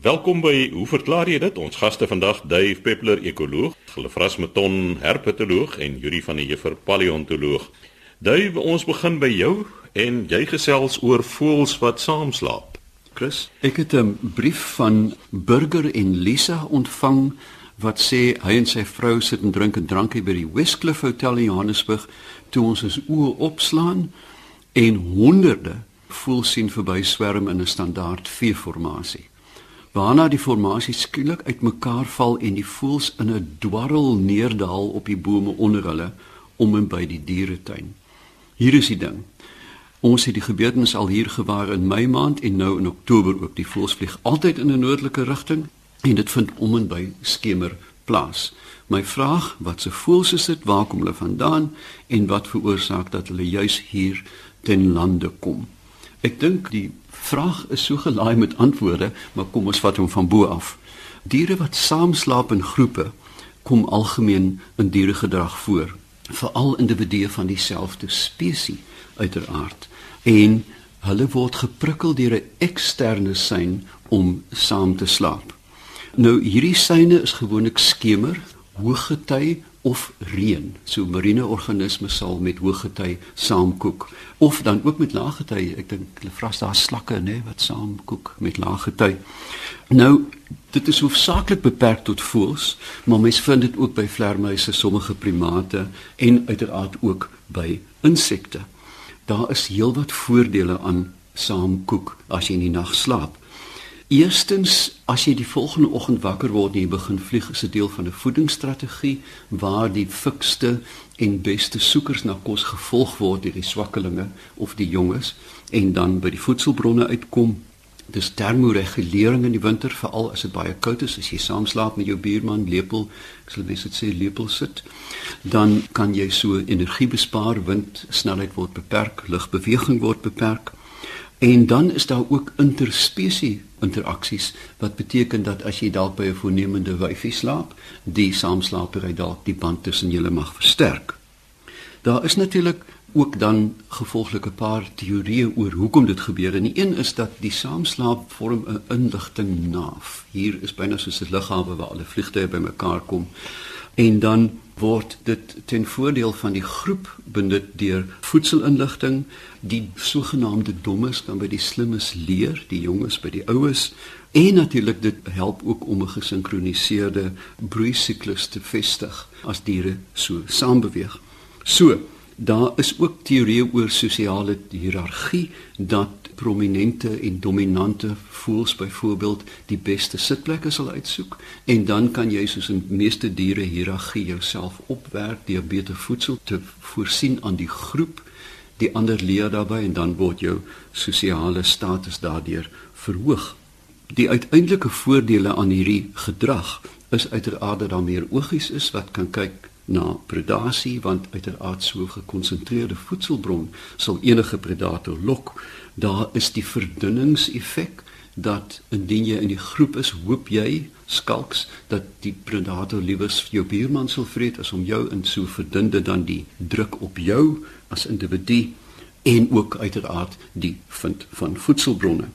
Welkom by Hoe verklaar jy dit? Ons gaste vandag Dave Peppler, ekoloog, Gelfras Meton, herpetoloog en Yuri van die Juffer paleontoloog. Dave, ons begin by jou en jy gesels oor voëls wat saam slaap. Chris, ek het 'n brief van Burger en Lisa ontvang wat sê hy en sy vrou sit en drink 'n drankie by die Westcliff Hotel in Johannesburg toe ons ons oë opslaan en honderde voëls sien verby swerm in 'n standaard V-formasie. Waarna die formasie skielik uitmekaar val en die voëls in 'n dwarrel neerdal op die bome onder hulle om en by die dieretuin. Hier is die ding. Ons het die gebeurtenis al hier gewaar in Mei maand en nou in Oktober ook. Die voëls vlieg altyd in 'n noordelike rigting en dit vind om en by skemer plaas. My vraag, wat se voëls is dit? Waar kom hulle vandaan en wat veroorsaak dat hulle juis hier ten lande kom? Ek dink die vraag is so gelaai met antwoorde, maar kom ons vat hom van bo af. Diere wat saam slaap in groepe kom algemeen in dieregedrag voor, veral individue van dieselfde spesies uiteraard. En hulle word geprikkel deur 'n eksterne sein om saam te slaap. Nou hierdie seine is gewoonlik skemer, hoëgety of reën. So marine organismes sal met hoë gety saamkook of dan ook met lae gety. Ek dink hulle vras daar slakke nê wat saamkook met lae gety. Nou dit is hoofsaaklik beperk tot voëls, maar mens vind dit ook by vlermuise, sommige primate en uiteraard ook by insekte. Daar is heelwat voordele aan saamkook as jy in die nag slaap. Eerstens, as jy die volgende oggend wakker word en jy begin vlieg, is dit deel van 'n voedingsstrategie waar die fikste en beste soekers na kos gevolg word deur die swakkelinge of die jonges en dan by die voedselbronne uitkom. Dis termoregulering in die winter, veral as dit baie koud is, as jy saam slaap met jou buurman lepel, ek sal net sê lepel sit, dan kan jy so energie bespaar, wind snelheid word beperk, lugbeweging word beperk. En dan is daar ook interspesie interaksies wat beteken dat as jy dalk by 'n voornemende wyfie slaap, die saamslapery dalk die band tussen julle mag versterk. Daar is natuurlik ook dan gevolglik 'n paar teorieë oor hoekom dit gebeur. En die een is dat die saamslaap vorm 'n inligting naaf. Hier is byna soos 'n lughawe waar alle vliegtye bymekaar kom. En dan word dit ten voordeel van die groep benut deur voedselinligting. Die sogenaamde dommes kan by die slimmes leer die jonges by die oues. En natuurlik dit help ook om 'n gesinkroniseerde broeisiklus te vestig as diere so saam beweeg so daar is ook teorieë oor sosiale hiërargie dat prominente en dominante voels byvoorbeeld die beste sitplekke sal uitsoek. En dan kan jy soos in meeste diere hiërargie jouself opwerk deur beter voedsel te voorsien aan die groep die ander leer daarbey en dan word jou sosiale status daardeur verhoog. Die uiteindelike voordele aan hierdie gedrag is uiteraard dat daar meer oogies is wat kan kyk na predasie want uiteraard so gekonsentreerde voedselbron sal enige predator lok daar is die verdunningseffek dat indien jy in die groep is, hoop jy skalks dat die predator liewers jou buurman sal vreet as om jou in so verdunde dan die druk op jou as individu en ook uiteraard die vind van voedselbronne.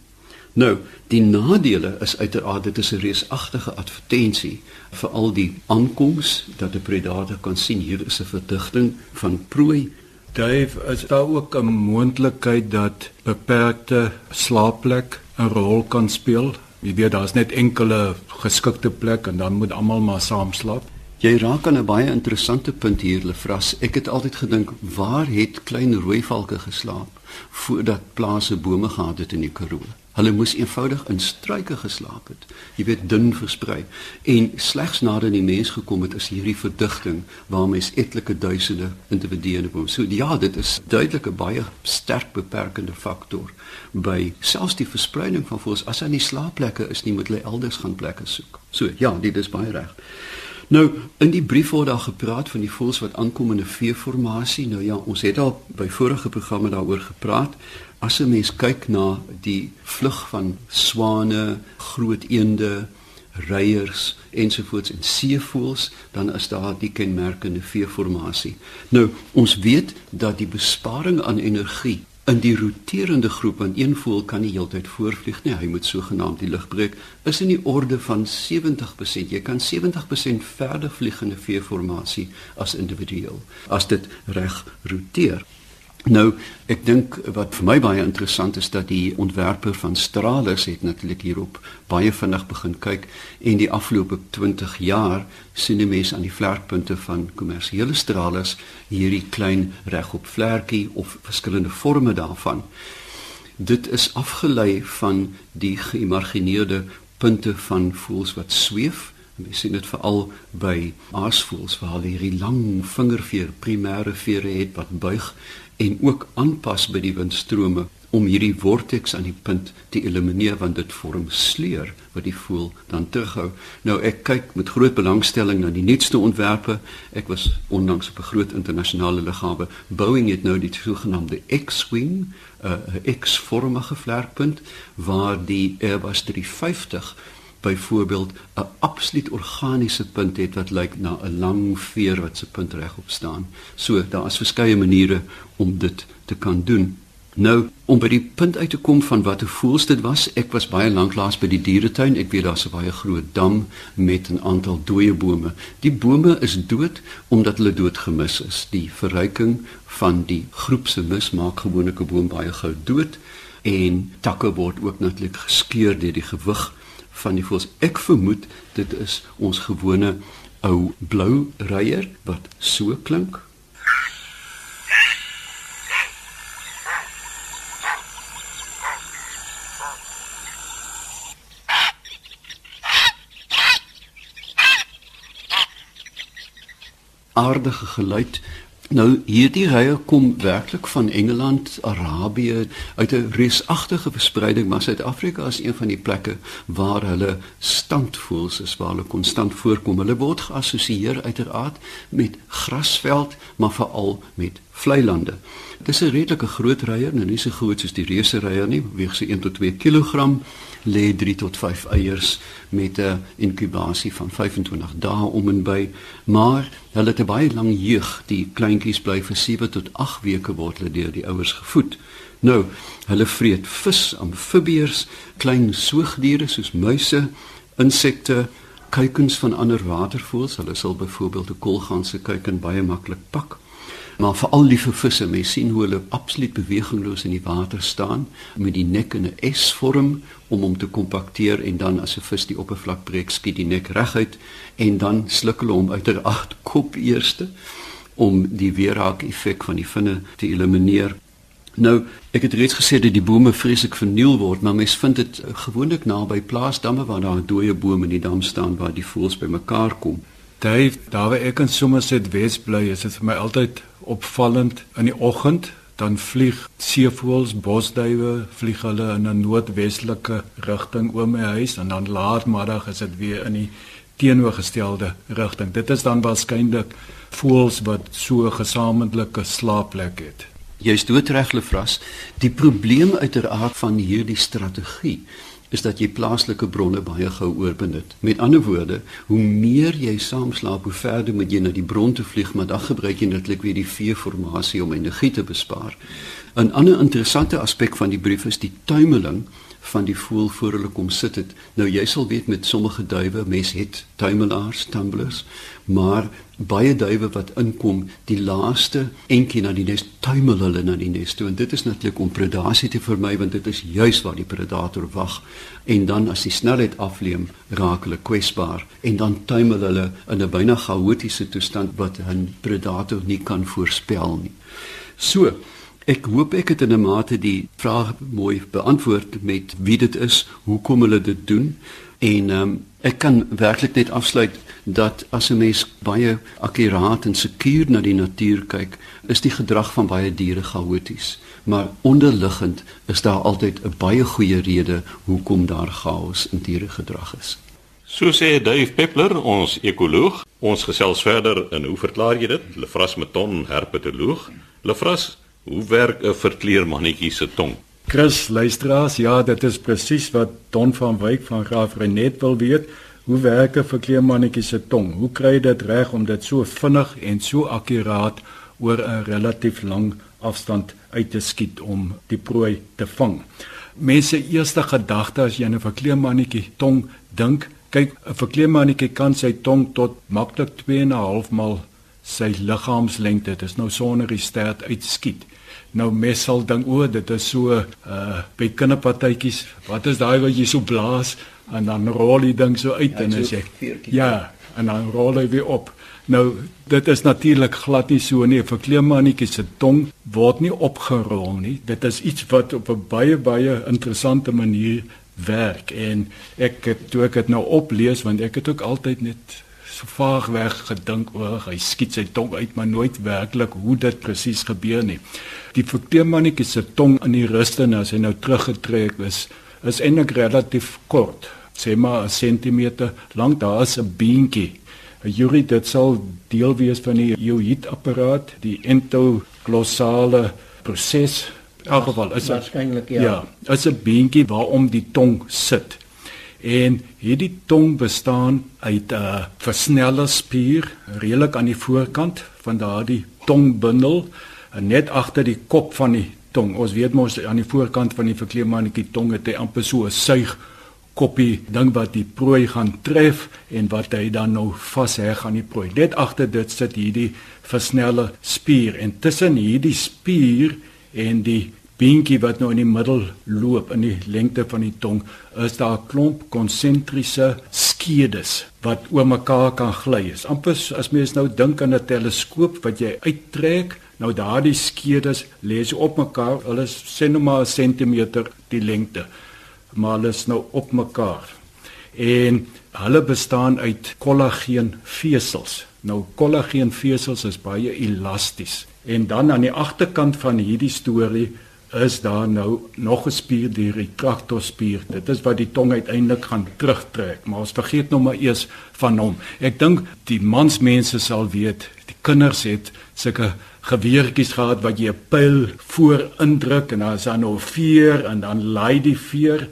Nou, die nadele is uiteraard dit is 'n reusagtige advertensie vir al die aankoms dat 'n predator kan sien hier is 'n verdigting van prooi Dave, is daar ook 'n moontlikheid dat beperkte slaapplek 'n rol kan speel? Jy weet daar's net enkele geskikte plek en dan moet almal maar saam slaap. Jy raak aan 'n baie interessante punt hier, Lefras. Ek het altyd gedink, waar het klein rooi valke geslaap voordat plase bome gehad het in die Karoo? Hulle moes eenvoudig in struike geslaap het. Jy weet dun versprei. En slegs nadat die mens gekom het, is hierdie verdigting waar mens etlike duisende individue in woon. So ja, dit is duidelik 'n baie sterk beperkende faktor by selfs die verspreiding van voëls. As hulle nie slaapplekke is nie, moet hulle elders gaan plekke soek. So ja, dit is baie reg. Nou, in die brief word daar gepraat van die voëls wat aankom in 'n V-formasie. Nou ja, ons het al by vorige programme daaroor gepraat. As 'n mens kyk na die vlug van swane, groot eende, reiers ensovoorts en seevoëls, dan is daar die kenmerkende V-formasie. Nou, ons weet dat die besparing aan energie In die roterende groep want een voël kan nie heeltyd voorvlieg nie, hy moet sogenaamd die lug breek, is in die orde van 70%. Jy kan 70% verder vlieg in 'n veeformasie as individueel as dit reg roteer. Nou, ek dink wat vir my baie interessant is dat die ontwerper van Stralis het natuurlik hierop baie vinnig begin kyk en die afgelope 20 jaar sien die mense aan die vlerkpunte van kommersiële Stralis hierdie klein regop vlerkie of verskillende forme daarvan. Dit is afgelei van die geïmagineerde punte van voëls wat sweef. Ons sien dit veral by aasvoëls waar hulle hierdie lang vingerveer primêre vere het wat buig en ook aanpas by die windstrome om hierdie vortex aan die punt te elimineer want dit vorm sleur wat die voël dan terughou. Nou ek kyk met groot belangstelling na die nuutste ontwerpe. Ek was onlangs op 'n groot internasionale lughawe. Boeing het nou die sogenaamde X-wing, uh, 'n X-vormige vlerkpunt waar die Airbus 350 byvoorbeeld 'n absoluut organiese punt het wat lyk na 'n lang veer wat se punt regop staan. So daar is verskeie maniere om dit te kan doen. Nou om by die punt uit te kom van wat 'n voels dit was, ek was baie lanklaas by die dieretuin. Ek weet daar's 'n baie groot dam met 'n aantal dooie bome. Die bome is dood omdat hulle doodgemis is. Die verryking van die groep se mis maak gewoonlik 'n boom baie gou dood en takke word ook natuurlik geskeur deur die gewig van die voëls. Ek vermoed dit is ons gewone ou blou reier wat so klink. aardige geluid Nou hierdie rye kom werklik van Engeland, Arabië, uit 'n reusagtige verspreiding, maar Suid-Afrika is een van die plekke waar hulle standvoels is, waar hulle konstant voorkom. Hulle word geassosieer uiteraard met grasveld, maar veral met vlei lande. Dit is 'n redelike groot ryer, nou nie so groot soos die reuse ryer nie, weeg so 1 tot 2 kg, lê 3 tot 5 eiers met 'n inkubasie van 25 dae om en by, maar hulle het 'n baie lang jeug. Die kleintjies bly vir 7 tot 8 weke word hulle deur die ouers gevoed. Nou, hulle vreet vis, amfibieërs, klein soogdiere soos muise, insekte, kuikens van ander watervoëls. Hulle sal byvoorbeeld 'n koolganse kuiken baie maklik pak maar veral die visse mens sien hoe hulle absoluut bewegingloos in die water staan met die nek in 'n S-vorm om hom te kompakteer en dan as 'n vis die oppervlak breek skiet die nek reguit en dan sluk hulle hom uit 'n agt kop eerste om die weerhaak effek van die vinne te elimineer. Nou, ek het reeds gesê dat die bome vreeslik verniel word, maar mens vind dit gewoonlik naby plaasdamme waar daar 'n dooie boom in die dam staan waar die voëls bymekaar kom. Dave, daar waar ek in Somerset Wes bly, is dit vir my altyd opvallend in die oggend dan vlieg seevoëls, bosduwe, vlieg hulle in 'n noordwestelike rigting oor my huis en dan laatmiddag is dit weer in die teenoorgestelde rigting. Dit is dan waarskynlik voëls wat so 'n gesamentlike slaapplek het. Jy's doodreg, Lefras. Die probleem uiteraard van hierdie strategie is dat jy plaaslike bronne baie gou oorbenut. Met ander woorde, hoe meer jy saamslaap, hoe verder moet jy na die bron toe vlieg, maar dan gebruik jy netlik weer die V-formasie om energie te bespaar. 'n Ander interessante aspek van die brief is die tuimeling van die voël voor hulle kom sit het. Nou jy sal weet met sommige duwe, mens het tuimelaars, tumblers, maar baie duwe wat inkom, die laaste entjie na die nes tuimel hulle na die nes toe en dit is natuurlik om predasie te vermy want dit is juis waar die predator wag en dan as die snelheid afleem, raak hulle kwesbaar en dan tuimel hulle in 'n byna chaotiese toestand wat 'n predator nie kan voorspel nie. So, Ek hoop ek het in 'n mate die vraag mooi beantwoord met wie dit is, hoekom hulle dit doen en um, ek kan werklik net afsluit dat as 'n mens baie akkuraat en sekuur na die natuur kyk, is die gedrag van baie diere chaoties, maar onderliggend is daar altyd 'n baie goeie rede hoekom daar chaos in diere gedrag is. So sê Dave Peppler, ons ekoloog. Ons gesels verder in hoe verklaar jy dit? Lefras Meton, herpetoloog. Lefras, Hoe werk 'n verkleermannetjie se tong? Chris, luisteraars, ja, dit is presies wat Don van Wyk van Graaf Renet wil weet. Hoe werk 'n verkleermannetjie se tong? Hoe kry jy dit reg om dit so vinnig en so akkuraat oor 'n relatief lang afstand uit te skiet om die prooi te vang. Mense eerste gedagte as jy 'n verkleemannetjie tong dink, kyk 'n verkleemannetjie kan sy tong tot maklik 2 en 'n half mal sy liggaamslengte, dit is nou sonder die stert uitskiet. Nou mes sal dink o, dit is so uh by kinderpartytjies, wat is daai wat jy so blaas en dan rol die ding so uit ja, en as jy Ja, en dan rol hy weer op. Nou dit is natuurlik glad nie so nie. 'n Verkleemmannetjie se tong word nie opgerol nie. Dit is iets wat op 'n baie baie interessante manier werk en ek het toe ek dit nou oplees want ek het ook altyd net so vaag weg gedink oor hy skiet sy tong uit maar nooit werklik hoe dit presies gebeur nie. Die verkleemmannetjie se tong in die ruste nou as hy nou teruggetrek is is eintlik relatief kort. Sê maar 'n sentimeter lank. Daar is 'n beentjie Yuri dit sal deel wees van die Euhit apparaat, die endoglossale proses. In elk geval is waarskynlik ja. Ja, is 'n beentjie waarom die tong sit. En hierdie tong bestaan uit 'n uh, versnellerspier redelik aan die voorkant van daardie tongbundel net agter die kop van die tong. Ons weet mos aan die voorkant van die verkleemmannetjie tong het hy amper so 'n suig koppie ding wat die prooi gaan tref en wat hy dan nou vasheg aan die prooi. Net agter dit sit hierdie versnelle spier en tussen hierdie spier en die beentjie wat nou in die middel loop in die lengte van die tong is daar 'n klomp konsentriese skedes wat oor mekaar kan gly. Is amper as mens nou dink aan 'n teleskoop wat jy uittrek, nou daardie skedes lê so op mekaar, hulle sê nou maar 'n sentimeter die lengte maar hulle is nou op mekaar. En hulle bestaan uit kollageenvesels. Nou kollageenvesels is baie elasties. En dan aan die agterkant van hierdie storie is daar nou nog 'n spier, die retractorspier. Dit is wat die tong uiteindelik gaan terugtrek, maar ons vergeet nou maar eers van hom. Ek dink die mansmense sal weet, die kinders het sulke geweertjies gehad wat jy 'n pyl voor indruk en dan is daar nou 'n veer en dan laai die veer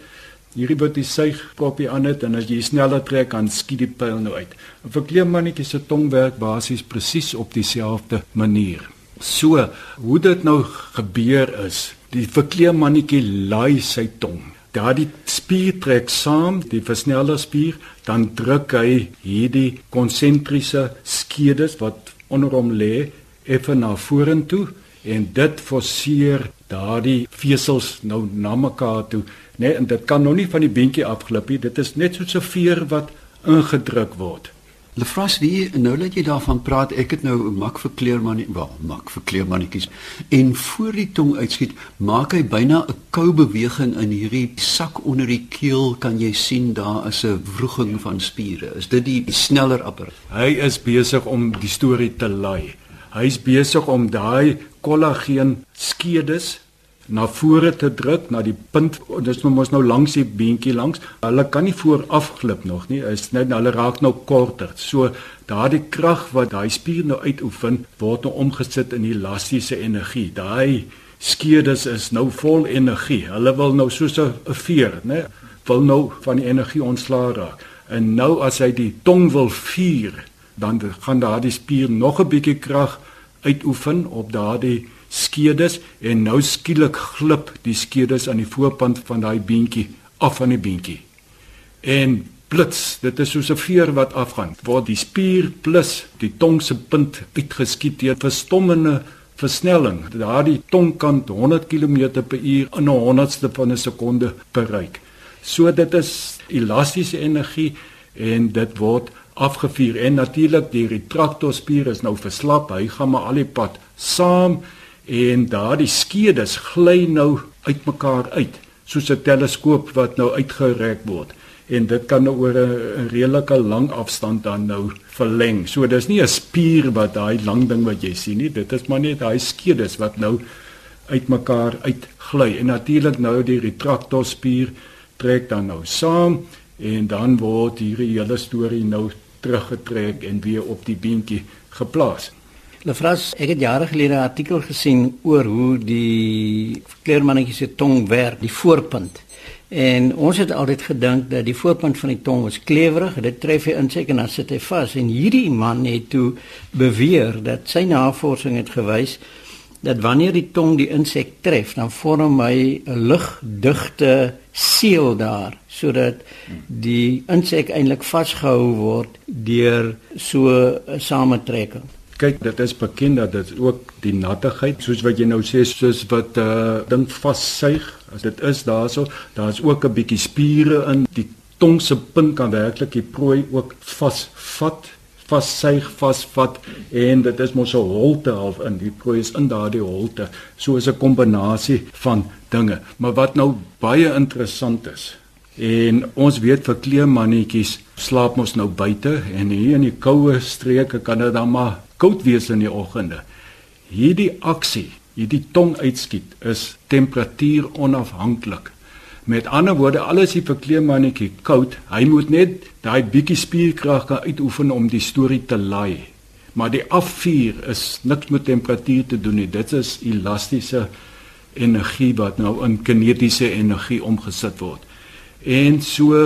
Hierdie wat die suig kopie aan het en as jy sneller trek kan skiet die pyl nou uit. 'n Verkleemmannetjie se tong werk basies presies op dieselfde manier. So, hoe dit nou gebeur is, die verkleemmannetjie laai sy tong. Daardie spier trek saam, die versneller spier, dan druk hy hierdie konsentriese skedes wat onder hom lê effe na vorentoe en dit forceer daardie vesels nou na mekaar toe Nee, en dit kan nog nie van die beentjie afglip nie. Dit is net soos 'n veer wat ingedruk word. Lefras, wie nou dat jy daarvan praat, ek het nou mak vir kleermanie, wel, mak vir kleermannetjies. En voor die tong uitskiet, maak hy byna 'n koubeweging in hierdie sak onder die keel, kan jy sien daar is 'n wroging van spiere. Is dit die sneller apparaat? Hy is besig om die storie te lei. Hy's besig om daai kollageen skedes na vore te druk na die punt dis nou mos nou langs die beentjie langs. Hulle kan nie voor afglip nog nie. Is net hulle raak nou korter. So daardie krag wat daai spier nou uitoefen word nou omgesit in elastiese energie. Daai skeerdes is nou vol energie. Hulle wil nou soos 'n veer nê wil nou van die energie ontslaa raak. En nou as hy die tong wil vier dan gaan daardie spier nog 'n bietjie krag uitoefen op daardie skedes en nou skielik glip die skedes aan die voorpunt van daai beentjie af van die beentjie. En blits, dit is soos 'n veer wat afgaan. Word die spier plus die tong se punt uitgeskiet teen verstommende versnelling. Daardie tong kan 100 km/h in 'n honderdste van 'n sekonde bereik. So dit is elastiese energie en dit word afgevuur en natuurlik die retractorspier is nou verslap. Hy gaan maar al die pad saam en daardie skedes gly nou uitmekaar uit soos 'n teleskoop wat nou uitgerek word en dit kan nou oor 'n redelike lang afstand dan nou verleng. So dis nie 'n spier wat daai lang ding wat jy sien nie, dit is maar net daai skedes wat nou uitmekaar uitgly. En natuurlik nou die retractorspier trek dan nou saam en dan word hierdie hele storie nou teruggetrek en weer op die beentjie geplaas. Lefras, ek het jare gelede 'n artikel gesien oor hoe die kleermannetjie se tong werk, die voorpunt. En ons het altyd gedink dat die voorpunt van die tong was klewerig, dit tref hy in seker en dan sit hy vas. En hierdie man het toe beweer dat sy navorsing het gewys dat wanneer die tong die insek tref, dan vorm hy 'n lugdigte seël daar sodat die insek eintlik vasgehou word deur so 'n samentrekking. Kyk, dit is bekend dat dit ook die nattigheid, soos wat jy nou sê, soos wat uh, ding vassuig, as dit is daarso, daar's ook 'n bietjie spiere in. Die tong se punt kan werklik die prooi ook vasvat vassuig vasvat en dit is mos 'n holte half in. Die prooi is in daardie holte. So is 'n kombinasie van dinge. Maar wat nou baie interessant is en ons weet vir kleemannetjies slaap mos nou buite en hier in die koue streke kan dit dan maar koud wees in die oggende hierdie aksie hierdie tong uitskiet is temperatuur onafhanklik Met ander woorde, alles hier vir kleemannetjie koud. Hy moet net daai bietjie spierkrag kan uitoefen om die storie te laai. Maar die afvuur is niks met temperatuur te doen nie. Dit is elastiese energie wat nou in kinetiese energie omgesit word. En so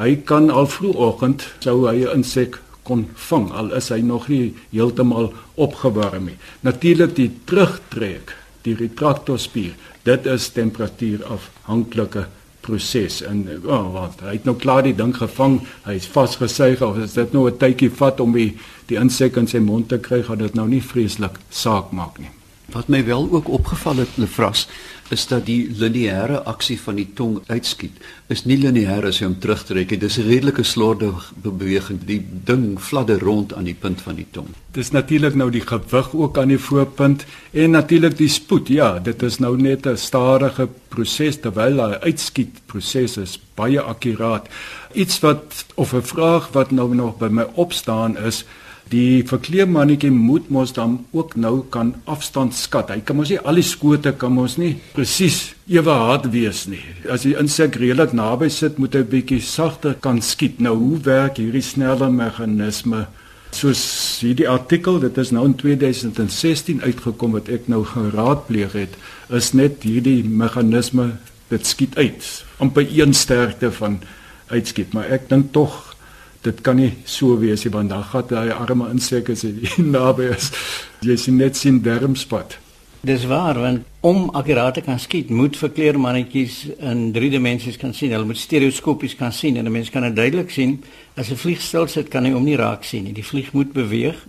hy kan al vroegoggend sou hy 'n insek kon vang al is hy nog nie heeltemal opgewarm nie. Natuurlik die terugtrek, die retraktorspier dit is temperatuur afhanklike proses en oh, wat hy het nou klaar die ding gevang hy is vasgesuig of is dit nou 'n tydjie vat om die die insek in sy mond te kry gaan dit nou nie vreeslik saak maak nie Wat my wel ook opgeval het, Lefras, is dat die lineêre aksie van die tong uitskiet is nie lineêr as jy hom terugtrek nie. Dis 'n redelike slordige beweging. Die ding fladder rond aan die punt van die tong. Dis natuurlik nou die gewig ook aan die voorpunt en natuurlik die spoed. Ja, dit is nou net 'n stadige proses terwyl hy uitskiet. Proses is baie akkuraat. Iets wat of 'n vraag wat nou nog by my opstaan is Die verkleemannetjie moet mos dan ook nou kan afstand skat. Hy kan mos nie al die skote kan mos nie presies ewe hard wees nie. As die insek redelik naby sit, moet hy bietjie sagter kan skiet. Nou hoe werk hierdie snelle meganisme? Soos hierdie artikel, dit is nou in 2016 uitgekom wat ek nou geraadpleeg het, is net hierdie meganisme dit skiet uit amper een sterkte van uitskiet, maar ek dink tog dit kan nie so wees nie want dan gaan daai arme insekte jy naby is. Jy sien net sien dermspot Dis waar want om akkuraat te kan skiet moet verkleermannetjies in 3 dimensies kan sien. Hulle moet stereoskopies kan sien en 'n mens kan dit duidelik sien. As 'n vlieg stil sit kan hy hom nie raak sien nie. Die vlieg moet beweeg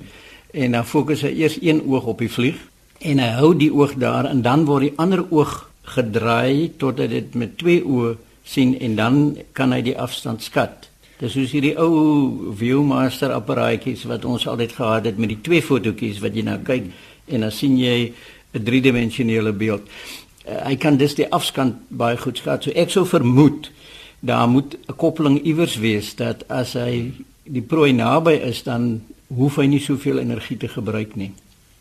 en dan fokus hy eers een oog op die vlieg en hy hou die oog daar en dan word die ander oog gedraai totdat dit met twee oë sien en dan kan hy die afstand skat Dis soos hierdie ou Viewmaster apparaatjies wat ons altyd gehad het met die twee fotootjies wat jy nou kyk en dan sien jy 'n driedimensionele beeld. Uh, hy kan dus die afstand baie goed skat. So ek sou vermoed daar moet 'n koppeling iewers wees dat as hy die prooi naby is dan hoef hy nie soveel energie te gebruik nie.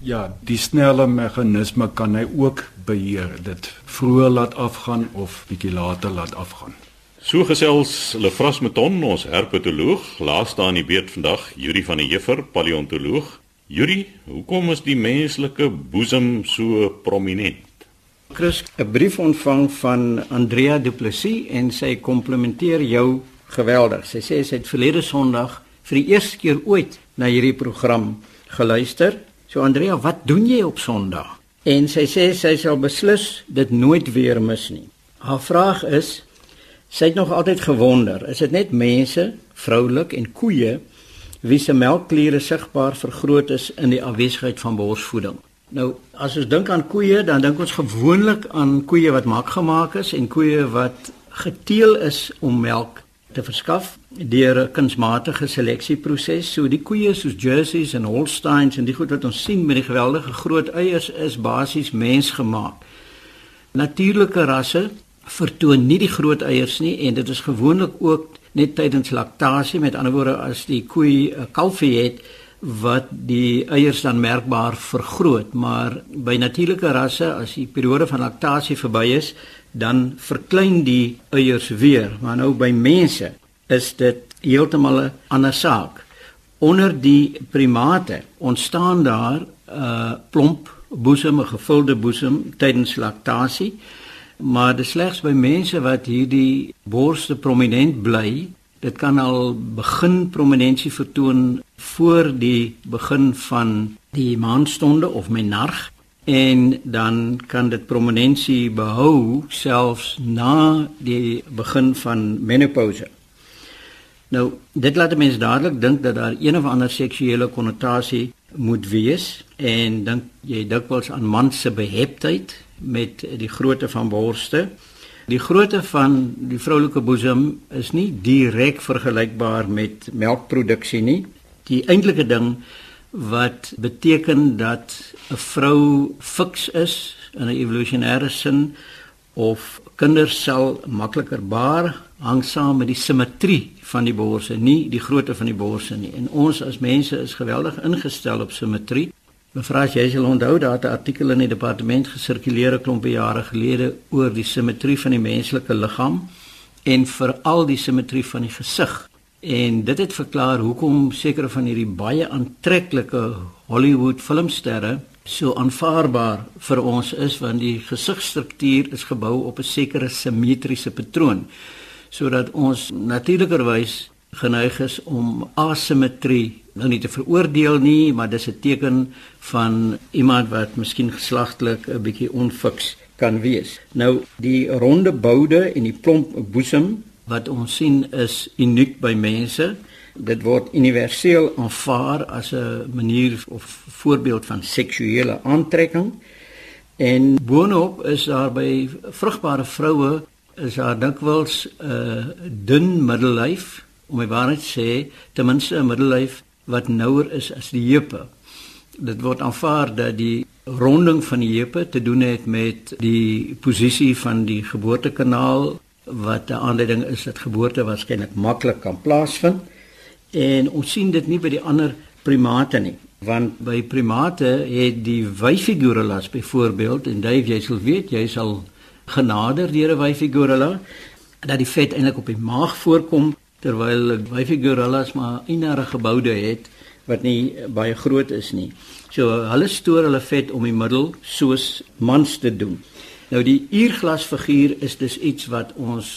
Ja, die snelle meganisme kan hy ook beheer. Dit vroeg laat afgaan of bietjie later laat afgaan. So gesels Lefras Meton, ons herpetoloog, laaste aan die beurt vandag, Yuri van der Heever, paleontoloog. Yuri, hoekom is die menslike boesem so prominent? Chris, 'n brief ontvang van Andrea Du Plessis en sy komplimenteer jou geweldig. Sy sê sy het verlede Sondag vir die eerste keer ooit na hierdie program geluister. So Andrea, wat doen jy op Sondag? En sy sê sy sal beslis dit nooit weer mis nie. Haar vraag is Sy het nog altyd gewonder, is dit net mense, vroulik en koeie wie se melkkliere sigbaar vergroot is in die afwesigheid van borsvoeding? Nou, as ons dink aan koeie, dan dink ons gewoonlik aan koeie wat mak gemaak is en koeie wat geteel is om melk te verskaf deur 'n kunsmatige seleksieproses. So die koeie soos Jerseys en Holsteins en die goed wat ons sien met die geweldige groot eiers is basies mensgemaak. Natuurlike rasse vertoon nie die groot eiers nie en dit is gewoonlik ook net tydens laktasie met ander woorde as die koe 'n kalfie het wat die eiers dan merkbaar vergroot. Maar by natuurlike rasse as die periode van laktasie verby is dan verklein die eiers weer. Maar nou by mense is dit heeltemal 'n ander saak. Onder die primate ontstaan daar 'n uh, plomp boesem 'n gevulde boesem tydens laktasie maar dit slegs by mense wat hierdie borste prominent bly. Dit kan al begin prominensie vertoon voor die begin van die maanstonde of menarg. En dan kan dit prominensie behou selfs na die begin van menopouse. Nou, dit laat mense dadelik dink dat daar een of ander seksuele konnotasie moet wees. En dink jy dikwels aan man se beheptheid met die grootte van borste. Die grootte van die vroulike boesem is nie direk vergelykbaar met melkproduksie nie. Die eintlike ding wat beteken dat 'n vrou fiks is in 'n evolusionêre sin of kinders sal makliker baar hang saam met die simmetrie van die borse, nie die grootte van die borse nie. En ons as mense is geweldig ingestel op simmetrie. Mevrou, jy sal onthou dat 'n artikel in die departement gesirkuleer 'n klompe jare gelede oor die simmetrie van die menslike liggaam en veral die simmetrie van die gesig. En dit het verklaar hoekom sekere van hierdie baie aantreklike Hollywood filmsterre so aanvaarbaar vir ons is want die gesigstruktuur is gebou op 'n sekere simmetriese patroon sodat ons natuurlikerwys geneig is om asimetrie nou nie te veroordeel nie maar dis 'n teken van iemand wat miskien geslagtelik 'n bietjie onfiks kan wees. Nou die ronde boude en die plomp boesem wat ons sien is uniek by mense. Dit word universeel aanvaar as 'n manier of voorbeeld van seksuele aantrekking. En boonop is daar by vrugbare vroue is daar dikwels 'n uh, dun middellyf, om my waarheid sê, ten minste 'n middellyf wat nouer is as die heupe. Dit word aanvaar dat die ronding van die heupe te doen het met die posisie van die geboortekanaal wat 'n aanleiding is dat geboorte waarskynlik maklik kan plaasvind. En ons sien dit nie by die ander primate nie, want by primate het die wyfigorilla's byvoorbeeld en Dave jy sal weet, jy sal genader deur 'n wyfigorilla dat die vet eintlik op die maag voorkom terwyl wyfigorilla's maar eenere geboude het wat nie baie groot is nie. So hulle stoor hulle vet om die middel soos mans te doen. Nou die uurglasfiguur is dus iets wat ons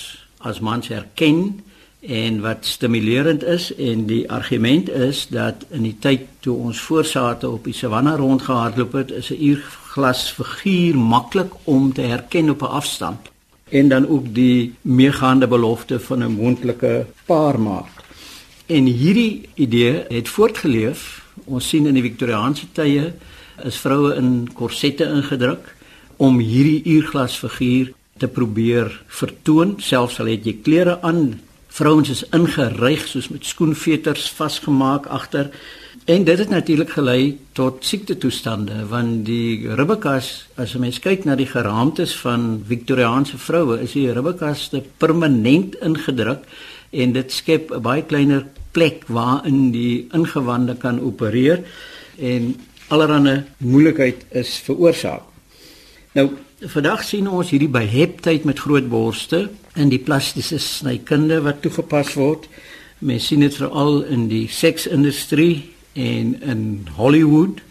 as mans herken en wat stimulerend is en die argument is dat in die tyd toe ons voorsate op die savanna rondgehardloop het, is 'n uurglasfiguur maklik om te herken op 'n afstand en dan ook die meegaande belofte van 'n moontlike paarmaat. En hierdie idee het voortgeleef. Ons sien in die Victoriaanse tye is vroue in korsette ingedruk om hierdie uurglasfiguur te probeer vertoon selfs al het jy klere aan vrouens is ingeryg soos met skoenveters vasgemaak agter en dit het natuurlik gelei tot siektetoestande want die ribbekas as 'n mens kyk na die geraamtes van Victoriaanse vroue is die ribbekaste permanent ingedruk en dit skep 'n baie kleiner plek waarin die ingewande kan opereer en allerlei moeilikheid is veroorsaak Nou, vandag sien ons hierdie beheptheid met groot borste in die plastiese snykunde wat toegepas word. Mens sien dit veral in die seksindustrie en in Hollywood.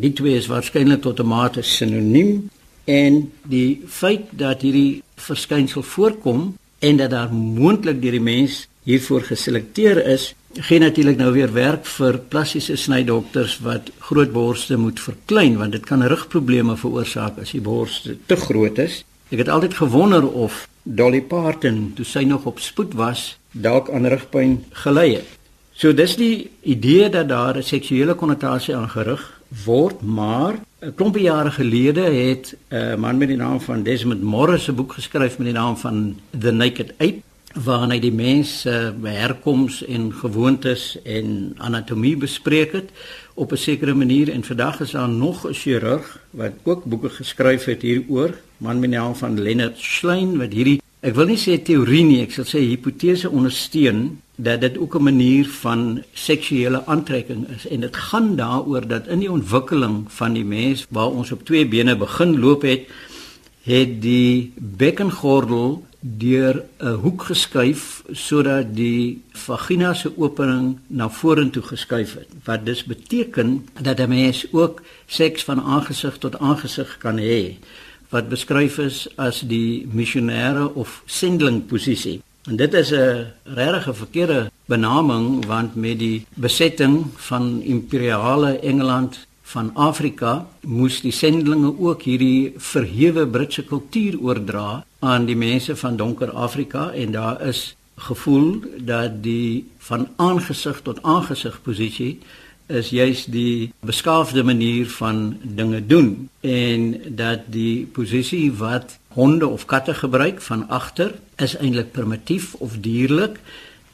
Die twee is waarskynlik tot 'n mate sinoniem en die feit dat hierdie verskynsel voorkom en dat daar moontlik deur die mens hiervoor geselekteer is, gee natuurlik nou weer werk vir plastiese snydokters wat groot borste moet verklein want dit kan rugprobleme veroorsaak as die borste te groot is. Ek het altyd gewonder of Dolly Parton toe sy nog op spoed was, dalk aan rugpyn gelei het. So dis die idee dat daar 'n seksuele konnotasie aan gerig word, maar 'n klompie jare gelede het 'n man met die naam van Desmond Morris 'n boek geskryf met die naam van The Naked Ape waarin hy die mens se uh, herkoms en gewoontes en anatomie bespreek het op 'n sekere manier. En vandag is daar nog 'n chirurg wat ook boeke geskryf het hieroor, man met die naam van Leonard Schlein wat hierdie ek wil nie sê teorie nie, ek sal sê hipotese ondersteun dat dit ook 'n manier van seksuele aantrekking is en dit gaan daaroor dat in die ontwikkeling van die mens waar ons op twee bene begin loop het, het die bekkengordel deur 'n hoek geskuif sodat die vagina se opening na vorentoe geskuif het. Wat dus beteken dat 'n mens ook seks van aangesig tot aangesig kan hê wat beskryf is as die missionêre of sendeling posisie. En dit is 'n regtig verkeerde benaming want met die besetting van imperiale Engeland van Afrika moes die sendlinge ook hierdie verhewe Britse kultuur oordra aan die mense van donker Afrika en daar is gevoel dat die van aangesig tot aangesig posisie is juis die beskaafde manier van dinge doen en dat die posisie wat honde of katte gebruik van agter is eintlik primitief of dierlik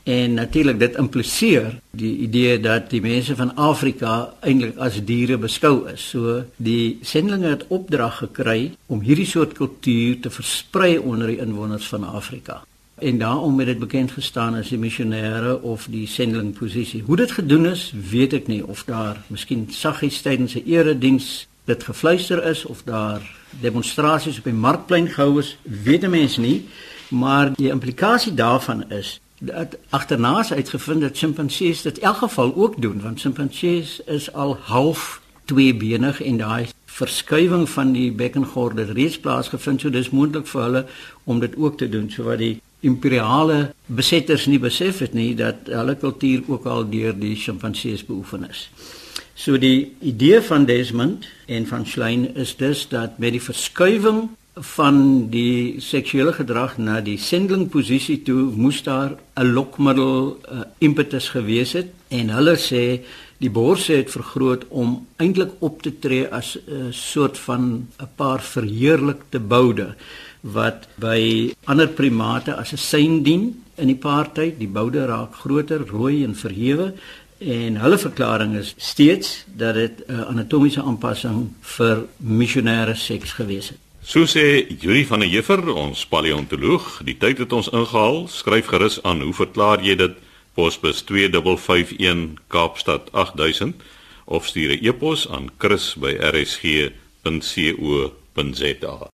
en natuurlik dit impliseer die idee dat die mense van Afrika eintlik as diere beskou is. So die sendlinge het opdrag gekry om hierdie soort kultuur te versprei onder die inwoners van Afrika. En daarom het dit bekend gestaan as die missionêre of die sendeling posisie. Hoe dit gedoen is, weet ek nie of daar miskien saggies tydens 'n erediens dit gefluister is of daar demonstrasies op die markplein gehou is, weet 'n mens nie, maar die implikasie daarvan is dat agternaas uitgevind dat simpansees dit in elk geval ook doen want simpansees is al half tweebenig en daai verskuiwing van die bekkengorde het reeds plaasgevind so dis moontlik vir hulle om dit ook te doen so wat die imperiale besetters nie besef het nie dat hulle kultuur ook al deur die sjimpansees beoefen is. So die idee van Desmond en van Schlein is dus dat met die verskuiwing van die seksuele gedrag na die sendeling posisie toe moes daar 'n lokmiddel uh, impetus gewees het en hulle sê die borse het vergroot om eintlik op te tree as 'n soort van 'n paar verheerlikte boude wat by ander primate as 'n sein dien in die paartyd. Die boude raak groter, rooi en verhewe en hulle verklaring is steeds dat dit 'n anatomiese aanpassing vir missionêre seks gewees het. So sê Yuri van der Heever, ons paleontoloog, die tyd het ons ingehaal. Skryf gerus aan, hoe verklaar jy dit? Posbus 2551 Kaapstad 8000 of stuur 'n e-pos aan chris@rsg.co.za.